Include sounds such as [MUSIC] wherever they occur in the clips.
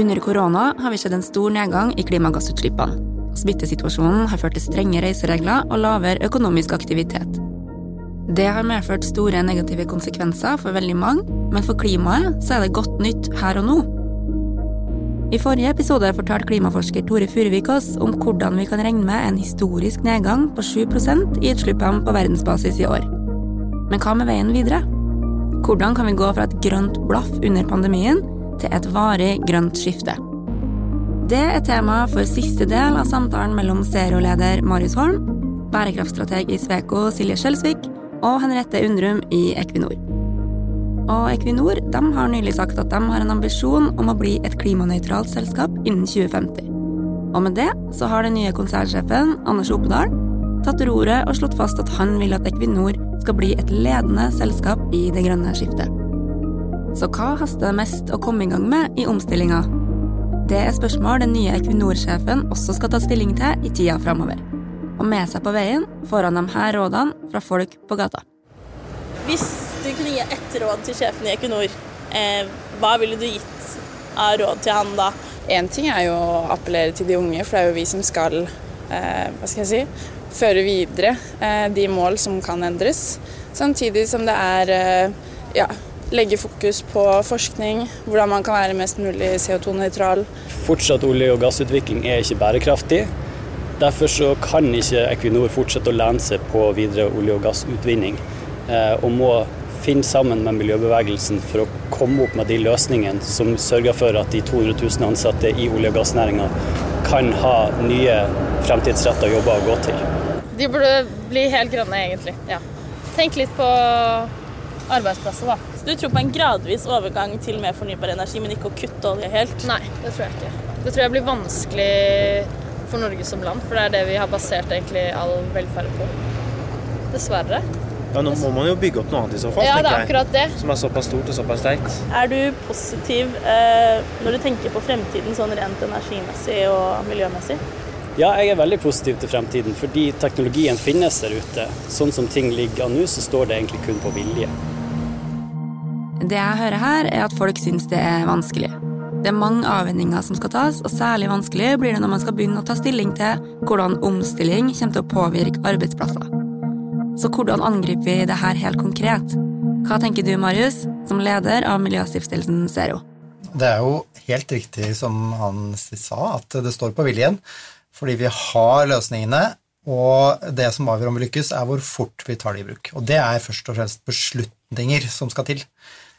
Under korona har vi sett en stor nedgang i klimagassutslippene. Smittesituasjonen har ført til strenge reiseregler og lavere økonomisk aktivitet. Det har medført store negative konsekvenser for veldig mange, men for klimaet så er det godt nytt her og nå. I forrige episode fortalte klimaforsker Tore Furuvik oss om hvordan vi kan regne med en historisk nedgang på 7% i utslippene på verdensbasis i år. Men hva med veien videre? Hvordan kan vi gå fra et grønt blaff under pandemien til et varig grønt skifte? Det er tema for siste del av samtalen mellom Zero-leder Marius Holm, bærekraftstrateg i Sveko Silje Skjelsvik og Henriette Undrum i Equinor. Og Equinor de har nylig sagt at de har en ambisjon om å bli et klimanøytralt selskap innen 2050. Og med det så har den nye konsernsjefen, Anders Opedal, tatt roret og slått fast at han vil at Equinor skal bli et ledende selskap i det grønne skiftet. Så hva haster det mest å komme i gang med i omstillinga? Det er spørsmål den nye Equinor-sjefen også skal ta stilling til i tida framover. Og med seg på veien får han de her rådene fra folk på gata. Hvis du kunne gi ett råd til sjefen i Equinor, eh, hva ville du gitt av råd til han da? Én ting er jo å appellere til de unge, for det er jo vi som skal eh, hva skal jeg si, føre videre eh, de mål som kan endres. Samtidig som det er eh, ja, legge fokus på forskning, hvordan man kan være mest mulig CO2-nøytral. Fortsatt olje- og gassutvikling er ikke bærekraftig. Derfor så kan ikke Equinor fortsette å lene seg på videre olje- og gassutvinning, eh, og må finne sammen med miljøbevegelsen for å komme opp med de løsningene som sørger for at de 200 000 ansatte i olje- og gassnæringa kan ha nye fremtidsretta jobber å gå til. De burde bli helt grønne, egentlig. Ja. Tenk litt på arbeidsplasser, da. Så du tror på en gradvis overgang til mer fornybar energi, men ikke å kutte olje helt? Nei, det tror jeg ikke. Det tror jeg blir vanskelig for Norge som land, for det er det vi har basert egentlig all velferd på. Dessverre. Ja, Nå må man jo bygge opp noe annet i så fall, ja, det er akkurat det. som er såpass stort og såpass sterkt. Er du positiv eh, når du tenker på fremtiden sånn rent energimessig og miljømessig? Ja, jeg er veldig positiv til fremtiden, fordi teknologien finnes der ute. Sånn som ting ligger an nå, så står det egentlig kun på vilje. Det jeg hører her, er at folk syns det er vanskelig. Det er mange avveininger som skal tas, og særlig vanskelig blir det når man skal begynne å ta stilling til hvordan omstilling kommer til å påvirke arbeidsplasser. Så hvordan angriper vi det her helt konkret? Hva tenker du, Marius, som leder av Miljøstiftelsen Zero? Det er jo helt riktig som han sa, at det står på viljen. Fordi vi har løsningene, og det som avgjør om vi lykkes, er hvor fort vi tar det i bruk. Og det er først og fremst beslutninger som skal til.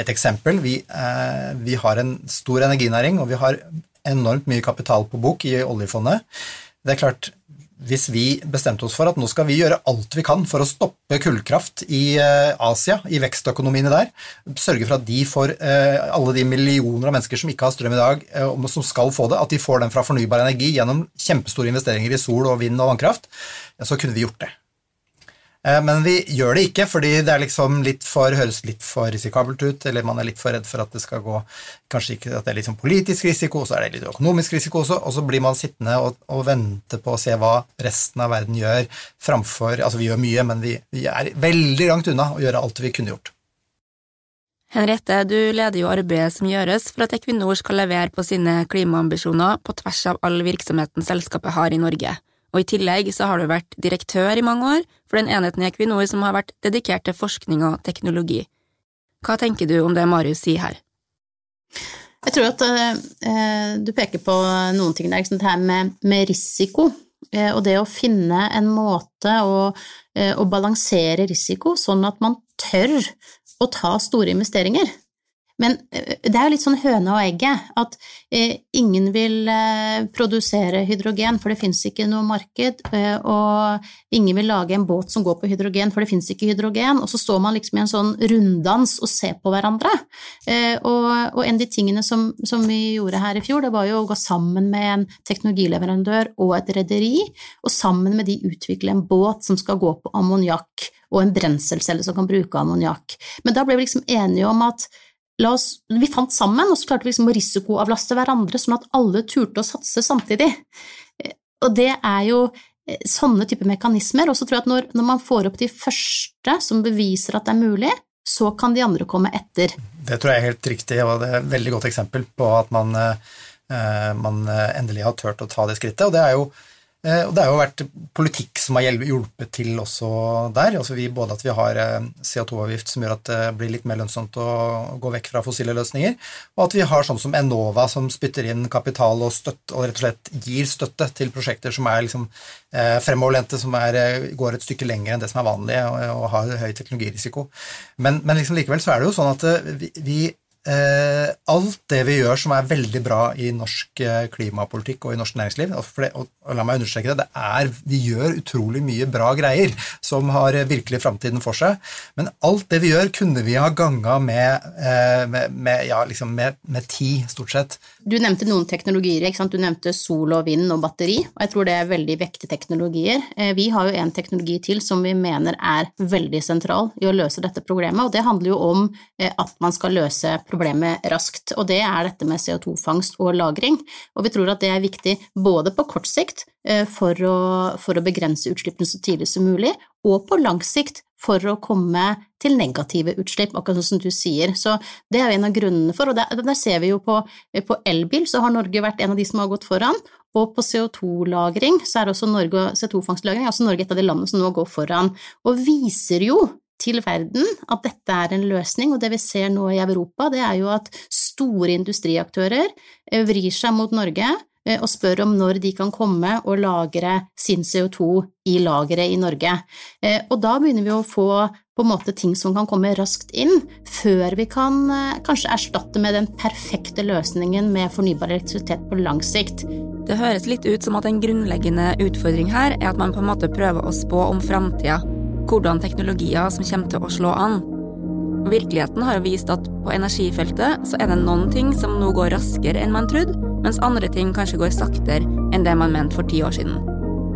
Et eksempel vi, eh, vi, har en stor energinæring, og vi har enormt mye kapital på bok i oljefondet. Det er klart, hvis vi bestemte oss for at nå skal vi gjøre alt vi kan for å stoppe kullkraft i eh, Asia, i vekstøkonomiene der, sørge for at de får eh, alle de millioner av mennesker som ikke har strøm i dag, som skal få det, at de får den fra fornybar energi gjennom kjempestore investeringer i sol og vind og vannkraft, så kunne vi gjort det. Eh, men vi gjør det ikke, fordi det liksom litt for, høres litt for risikabelt ut, eller man er litt for redd for at det skal gå Kanskje ikke at det er litt sånn politisk risiko, så er det litt økonomisk risiko også, og så blir man sittende og, og vente på å se hva resten av verden gjør, framfor Altså, vi gjør mye, men vi, vi er veldig langt unna å gjøre alt vi kunne gjort. Henriette, du leder jo arbeidet som gjøres for at Equinor skal levere på sine klimaambisjoner på tvers av all virksomheten selskapet har i Norge og i tillegg så har du vært direktør i mange år for den enheten i Equinor som har vært dedikert til forskning og teknologi. Hva tenker du om det Marius sier her? Jeg tror at eh, du peker på noen ting der, det her med, med risiko. Uh, og det å finne en måte å, uh, å balansere risiko sånn at man tør å ta store investeringer. Men eh, det er jo litt sånn høna og egget, at eh, ingen vil eh, produsere hydrogen, for det fins ikke noe marked, og ingen vil lage en båt som går på hydrogen, for det fins ikke hydrogen, og så står man liksom i en sånn runddans og ser på hverandre. Og, og, en av de tingene som, som, vi gjorde her i fjor, det var jo å gå sammen med en teknologileverandør og et rederi, og sammen med de utvikle en båt som skal gå på ammoniakk, og en brenselcelle som kan bruke ammoniakk. Men da ble vi liksom enige om at oss, vi fant sammen, og så klarte vi liksom å risikoavlaste hverandre, sånn at alle turte å satse samtidig. Eh, og det er jo eh, sånne typer mekanismer. Og så tror jeg at når, når, man får opp de første som beviser at det er mulig, så kan de andre komme etter. Det tror jeg er helt riktig, og det er et veldig godt eksempel på at man eh, man endelig har turt å ta det skrittet. Og det er jo og det har jo vært politikk som har hjulpet til også der. Altså vi, både at vi har eh, CO2-avgift som gjør at det blir litt mer lønnsomt å gå vekk fra fossile løsninger, og at vi har sånn som Enova som spytter inn kapital og, støtt, og rett og slett gir støtte til prosjekter som er liksom eh, fremoverlente, som er, går et stykke lenger enn det som er vanlig og, og har høy teknologirisiko. Men, men liksom likevel så er det jo sånn at vi, vi Eh, alt det vi gjør som er veldig bra i norsk eh, klimapolitikk og i norsk næringsliv og, la meg understreke det, det er, Vi gjør utrolig mye bra greier som har virkelig framtiden for seg, men alt det vi gjør, kunne vi ha ganga med, eh, med, med, ja, liksom med, ti, stort sett. Du nevnte noen teknologier. ikke sant? Du nevnte sol og vind og batteri, og jeg tror det er veldig vektige teknologier. Eh, vi har jo en teknologi til som vi mener er veldig sentral i å løse dette problemet, og det handler jo om eh, at man skal løse problemet problemet raskt, og det er dette med CO2-fangst og -lagring. Og vi tror at det er viktig både på kort sikt eh, for å, for å begrense utslippene så tidlig som mulig, og på lang sikt for å komme til negative utslipp, akkurat sånn som du sier. Så det er jo en av grunnene for, og der, der ser vi jo på, på elbil, så har Norge vært en av de som har gått foran, og på CO2-lagring så er også Norge, CO2-fangstlagring, altså Norge et av de landene som nå går foran, og viser jo til verden at dette er en løsning, og det vi ser nå i Europa, det er jo at store industriaktører eh, vrir seg mot Norge eh, og spør om når de kan komme og lagre sin CO2 i lageret i Norge. Eh, og da begynner vi å få på en måte ting som kan komme raskt inn, før vi kan kanskje erstatte med den perfekte løsningen med fornybar elektrisitet på lang sikt. Det høres litt ut som at en grunnleggende utfordring her er at man på en måte prøver å spå om framtida hvordan teknologier som kommer til å slå an. Virkeligheten har vist at på energifeltet så er det noen ting som nå går raskere enn man trodde, mens andre ting kanskje går saktere enn det man mente for ti år siden.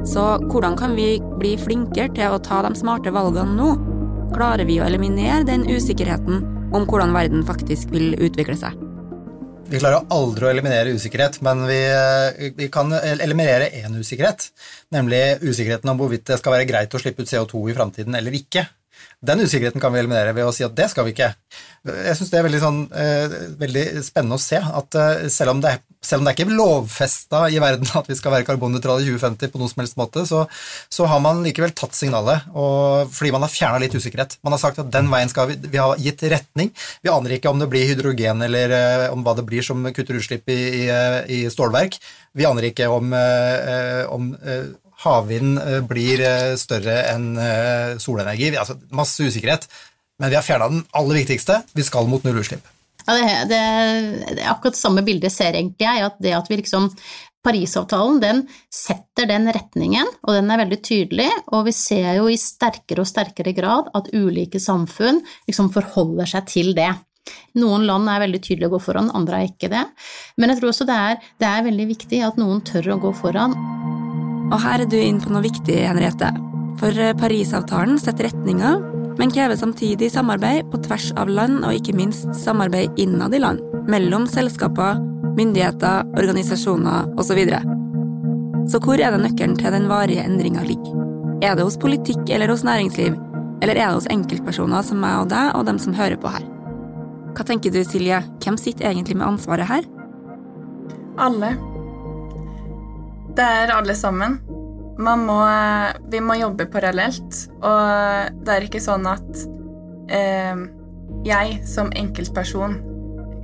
Så hvordan kan vi bli flinkere til å ta de smarte valgene nå? Klarer vi å eliminere den usikkerheten om hvordan verden faktisk vil utvikle seg? Vi klarer aldri å eliminere usikkerhet, men vi, vi kan eliminere én usikkerhet, nemlig usikkerheten om hvorvidt det skal være greit å slippe ut CO2 i framtiden eller ikke. Den usikkerheten kan vi eliminere ved å si at det skal vi ikke. Jeg syns det er veldig, sånn, eh, veldig, spennende å se at eh, selv om det selv om det er ikke lovfesta i verden at vi skal være karbonnøytrale i 2050 på noen som helst måte, så, så, har man likevel tatt signalet, og, fordi man har fjerna litt usikkerhet. Man har sagt at den veien skal vi Vi har gitt retning. Vi aner ikke om det blir hydrogen eller eh, om hva det blir som kutter utslipp i, i, i stålverk. Vi aner ikke om, om havvind eh, blir eh, større enn eh, solenergi. Altså masse usikkerhet. Men vi har fjerna den aller viktigste. Vi skal mot nullutslipp. Ja, det, det, det, er akkurat samme bildet ser egentlig jeg. at det at vi liksom Parisavtalen den setter den retningen, og den er veldig tydelig. Og vi ser jo i sterkere og sterkere grad at ulike samfunn liksom forholder seg til det. Noen land er veldig tydelige å gå foran, andre er ikke det. Men jeg tror også det er, det er veldig viktig at noen tør å gå foran. Og her er du inn på noe viktig, Henriette. For eh, Parisavtalen setter retninga, men krever samtidig samarbeid på tvers av land, og ikke minst samarbeid innad i land. Mellom selskaper, myndigheter, organisasjoner osv. Så, så hvor er det nøkkelen til den varige endringa ligger? Er det hos politikk eller hos næringsliv? Eller er det hos enkeltpersoner som meg og deg, og dem som hører på her? Hva tenker du, Silje? Hvem sitter egentlig med ansvaret her? Alle. Det er alle sammen. Må, vi må jobbe parallelt, og det er ikke sånn at eh, jeg som enkeltperson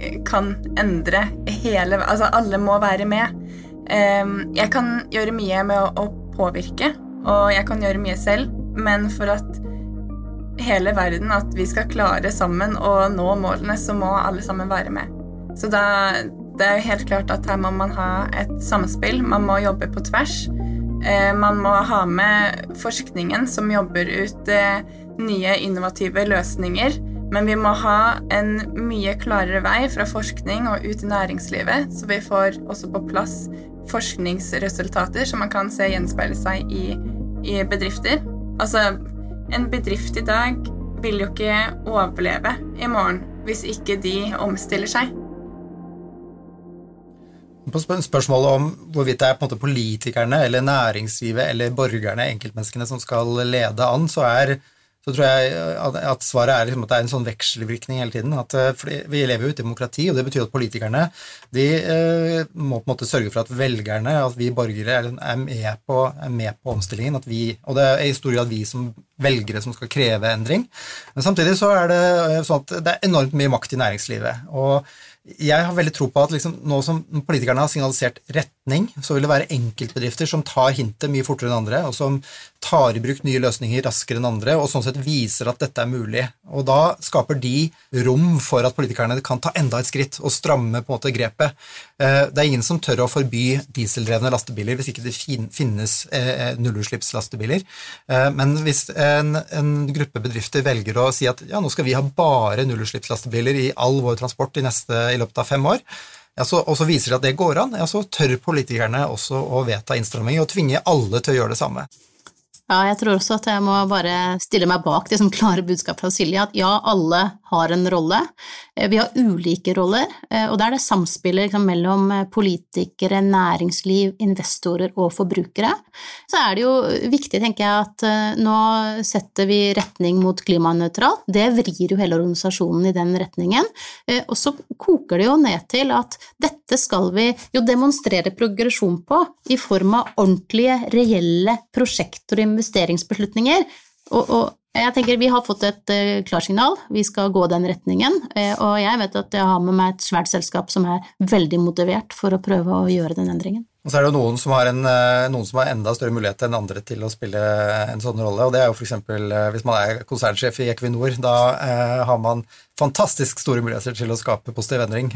eh, kan endre hele Altså, alle må være med. Eh, jeg kan gjøre mye med å, å, påvirke, og jeg kan gjøre mye selv, men for at hele verden, at vi skal klare sammen å nå målene, så må alle sammen være med. Så da det er helt klart at her må man ha et samspill. Man må jobbe på tvers. Eh, man må ha med forskningen som jobber ut eh, nye innovative løsninger. Men vi må ha en mye klarere vei fra forskning og ut i næringslivet, så vi får også på plass forskningsresultater som man kan se gjenspeile seg i, i bedrifter. Altså, en bedrift i dag vil jo ikke overleve i morgen hvis ikke de omstiller seg. På spørsmålet om hvorvidt det er politikerne eller næringslivet eller borgerne, enkeltmenneskene, som skal lede an, så er, så tror jeg at, svaret er liksom at det er en sånn vekselvirkning hele tiden. At, vi lever jo i et demokrati, og det betyr at politikerne de eh, må på en måte sørge for at velgerne, at vi borgere, er med på, er med på omstillingen. At vi, og det er i stor grad vi som velgere som skal kreve endring. Men samtidig så er det sånn at det er enormt mye makt i næringslivet. og jeg har veldig tro på at liksom, nå som politikerne har signalisert retning, så vil det være enkeltbedrifter som tar hintet mye fortere enn andre, og som tar i bruk nye løsninger raskere enn andre, og sånn sett viser at dette er mulig. Og da skaper de rom for at politikerne kan ta enda et skritt og stramme på en måte grepet. Eh, det er ingen som tør å forby dieseldrevne lastebiler hvis ikke det finnes eh, nullutslippslastebiler. Eh, men hvis en, en gruppe bedrifter velger å si at ja, nå skal vi ha bare nullutslippslastebiler i all vår transport i neste i løpet av fem år, ja, så, og så viser det at det går an, ja, så tør politikerne også å vedta innstramminger og tvinge alle til å gjøre det samme. Ja, jeg tror også at jeg må bare stille meg bak det som klare budskapet fra Silje, at ja, alle har en rolle. Eh, vi har ulike roller, eh, og da er det samspillet liksom, mellom eh, politikere, næringsliv, investorer og forbrukere. Så er det jo viktig, tenker jeg, at nå setter vi retning mot klimanøytralt. Det vrir jo hele organisasjonen i den retningen. Og så koker det jo ned til at dette skal vi jo demonstrere progresjon på i form av ordentlige, reelle prosjekter og investeringsbeslutninger. Og, og, jeg tenker Vi har fått et uh, klarsignal, vi skal gå den retningen. Uh, og jeg vet at jeg har med meg et svært selskap som er veldig motivert for å prøve å gjøre den endringen. Og så er det noen som, har en, uh, noen som har enda større mulighet enn andre til å spille en sånn rolle, og det er jo f.eks. hvis man er konsernsjef i Equinor. Da har man fantastisk store muligheter til å skape positiv endring.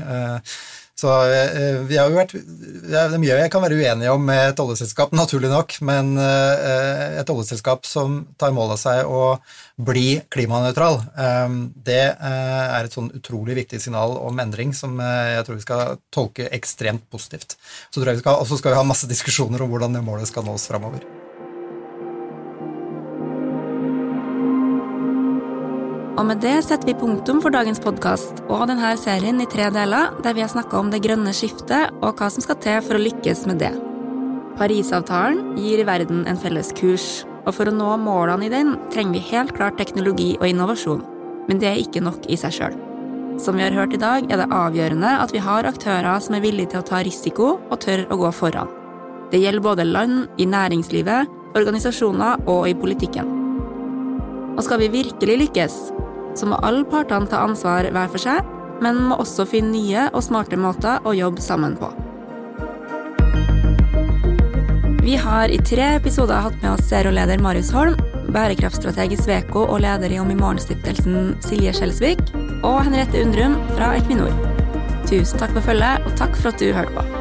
Så eh, vi har jo vært, Det er mye jeg kan være uenig om med et oljeselskap, [LAUGHS] naturlig nok, men eh, et oljeselskap som tar mål av seg å bli klimanøytral, eh, det er et sånn utrolig viktig signal om endring som jeg tror vi skal tolke ekstremt positivt. Så tror jeg vi skal, Og så skal vi ha masse diskusjoner om hvordan det målet skal nås framover. Og med det setter vi punktum for dagens podkast og denne serien i tre deler, der vi har snakka om det grønne skiftet og hva som skal til for å lykkes med det. Parisavtalen gir verden en felles kurs, og for å nå målene i den trenger vi helt klart teknologi og innovasjon. Men det er ikke nok i seg sjøl. Som vi har hørt i dag, er det avgjørende at vi har aktører som er villige til å ta risiko og tør å gå foran. Det gjelder både land, i næringslivet, organisasjoner og i politikken. Og skal vi virkelig lykkes, så må alle partene ta ansvar hver for seg, men må også finne nye og smarte måter å jobbe sammen på. Vi har i tre episoder hatt med oss Zero-leder Marius Holm, bærekraftstrateg i Sveko og leder i Om i morgen-stiftelsen Silje Skjelsvik, og Henriette Undrum fra Equinor. Tusen takk for følget, og takk for at du hørte på.